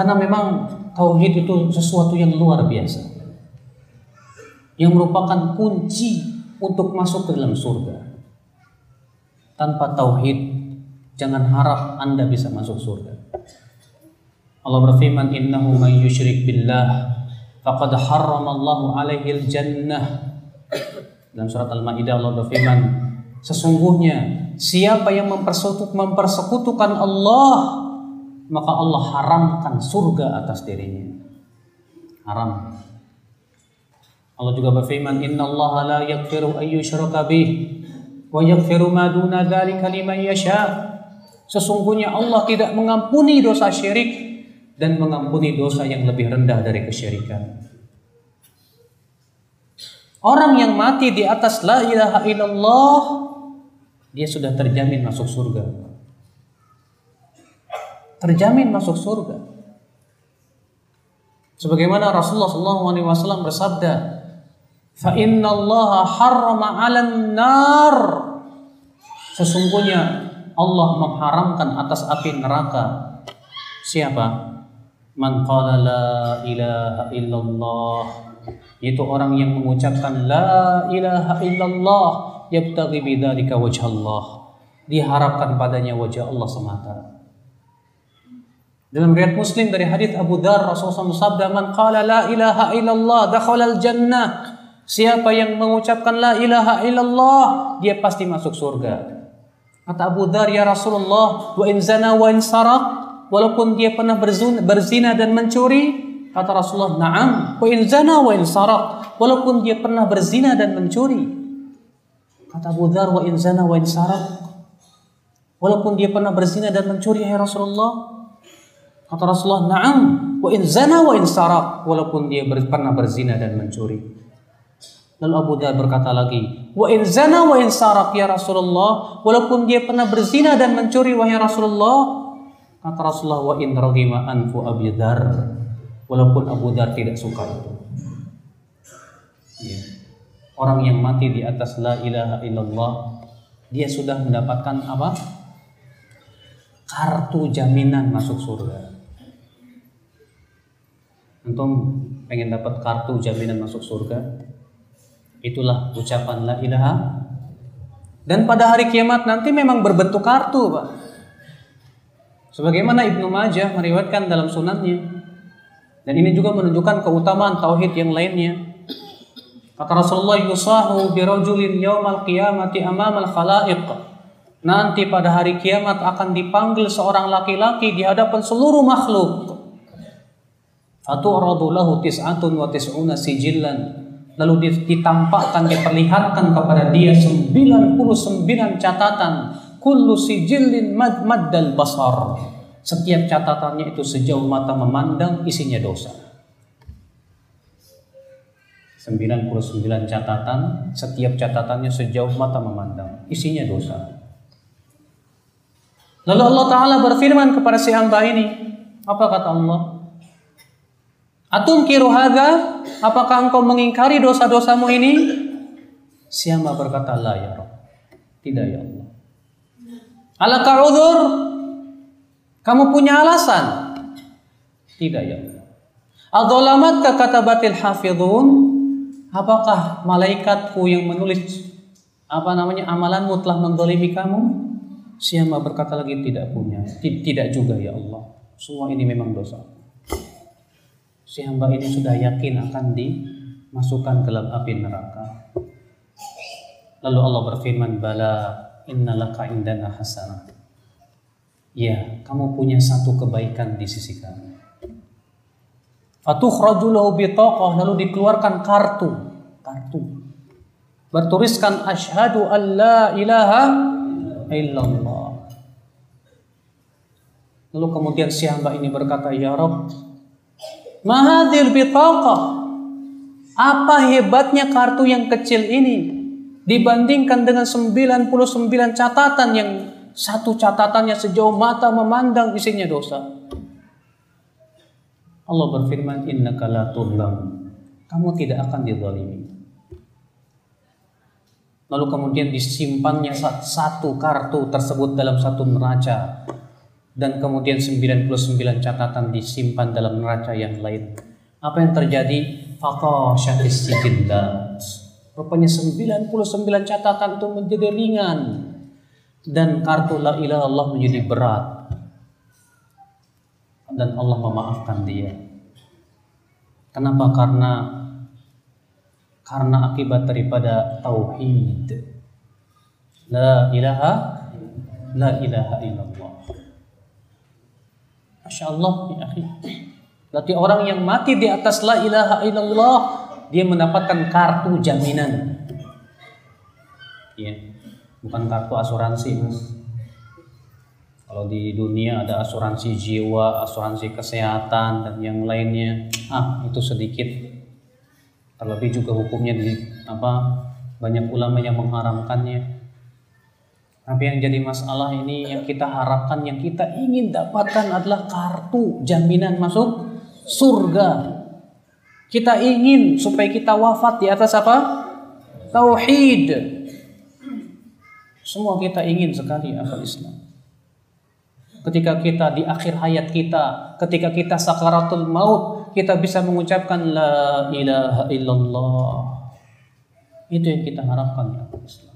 Karena memang tauhid itu sesuatu yang luar biasa. Yang merupakan kunci untuk masuk ke dalam surga. Tanpa tauhid, jangan harap Anda bisa masuk surga. Allah berfirman, "Innahu may yusyrik billah faqad harramallahu alaihi jannah." Dalam surat Al-Maidah Allah berfirman, sesungguhnya siapa yang mempersekutukan Allah, maka Allah haramkan surga atas dirinya. Haram. Allah juga berfirman, "Inna Allah la yaghfiru an yushraka bih wa yaghfiru ma duna dzalika liman yasha." Sesungguhnya Allah tidak mengampuni dosa syirik dan mengampuni dosa yang lebih rendah dari kesyirikan. Orang yang mati di atas la ilaha illallah dia sudah terjamin masuk surga. Terjamin masuk surga. Sebagaimana Rasulullah SAW bersabda, "Fa inna Allah harrama 'alan nar." Sesungguhnya Allah mengharamkan atas api neraka. Siapa? Man qala la ilaha illallah. Itu orang yang mengucapkan la ilaha illallah yabtaghi bidzalika wajh Allah. Diharapkan padanya wajah Allah semata. Dalam riwayat Muslim dari hadis Abu Dzar Rasulullah bersabda man qala la ilaha illallah dakhala al jannah. Siapa yang mengucapkan la ilaha illallah, dia pasti masuk surga. Kata Abu Dhar, ya Rasulullah, wa in zana wa in sarak, walaupun dia pernah berzina dan mencuri, kata Rasulullah, na'am, wa in zana wa in sarak, walaupun dia pernah berzina dan mencuri. Kata Abu Dhar, wa in zana wa in sarak, walaupun dia pernah berzina dan mencuri, ya Rasulullah. Kata Rasulullah, na'am, wa in zana wa in sarak, walaupun dia pernah berzina dan mencuri. Lalu Abu Dhar berkata lagi, "Wa in zana wa in sarak ya Rasulullah, walaupun dia pernah berzina dan mencuri wahai Rasulullah." Kata Rasulullah, "Wa in ragima anfu Abu Dhar." Walaupun Abu Dhar tidak suka itu. Ya. Orang yang mati di atas la ilaha illallah, dia sudah mendapatkan apa? Kartu jaminan masuk surga. Antum pengen dapat kartu jaminan masuk surga? Itulah ucapan la ilaha. Dan pada hari kiamat nanti memang berbentuk kartu, Pak. Sebagaimana Ibnu Majah meriwayatkan dalam sunannya. Dan ini juga menunjukkan keutamaan tauhid yang lainnya. Kata Rasulullah yusahu birajulin yaumal qiyamati amamal khalaiq. Nanti pada hari kiamat akan dipanggil seorang laki-laki di hadapan seluruh makhluk. Fatu'radu lahu tis'atun wa tis'una lalu ditampakkan diperlihatkan kepada dia 99 catatan. Kullu sijillin mad maddal basar. Setiap catatannya itu sejauh mata memandang isinya dosa. 99 catatan setiap catatannya sejauh mata memandang isinya dosa. Lalu Allah Ta'ala berfirman kepada si hamba ini apa kata Allah Atum hadza? Apakah engkau mengingkari dosa-dosamu ini? Siapa berkata la ya Rabb. Tidak ya Allah. Alaka udzur? Kamu punya alasan? Tidak ya Allah. Adzalamat kata batil hafidhun? Apakah malaikatku yang menulis apa namanya amalanmu telah mendolimi kamu? Siapa berkata lagi tidak punya. Tidak juga ya Allah. Semua ini memang dosa si hamba ini sudah yakin akan dimasukkan ke dalam api neraka. Lalu Allah berfirman, "Bala innalaka indana hasanah." Ya, kamu punya satu kebaikan di sisi kami. Fatukhraju lahu bitaqah lalu dikeluarkan kartu, kartu. Bertuliskan asyhadu an la ilaha illallah. Lalu kemudian si hamba ini berkata, "Ya Rabb, Mahadil bitaqah. Apa hebatnya kartu yang kecil ini dibandingkan dengan 99 catatan yang satu catatannya sejauh mata memandang isinya dosa. Allah berfirman, "Innaka la Kamu tidak akan dizalimi. Lalu kemudian disimpannya satu kartu tersebut dalam satu neraca dan kemudian 99 catatan disimpan dalam neraca yang lain. Apa yang terjadi? Faqashatis sijillat. Rupanya 99 catatan itu menjadi ringan dan kartu la ilaha Allah menjadi berat. Dan Allah memaafkan dia. Kenapa? Karena karena akibat daripada tauhid. La ilaha la ilaha illallah. Masya Allah ya akhi. Berarti orang yang mati di atas la ilaha illallah dia mendapatkan kartu jaminan. Ya, bukan kartu asuransi mas. Kalau di dunia ada asuransi jiwa, asuransi kesehatan dan yang lainnya, ah itu sedikit. Terlebih juga hukumnya di apa banyak ulama yang mengharamkannya. Tapi yang jadi masalah ini yang kita harapkan, yang kita ingin dapatkan adalah kartu jaminan masuk surga. Kita ingin supaya kita wafat di atas apa? Tauhid. Semua kita ingin sekali akal Islam. Ketika kita di akhir hayat kita, ketika kita sakaratul maut, kita bisa mengucapkan la ilaha illallah. Itu yang kita harapkan ya Islam.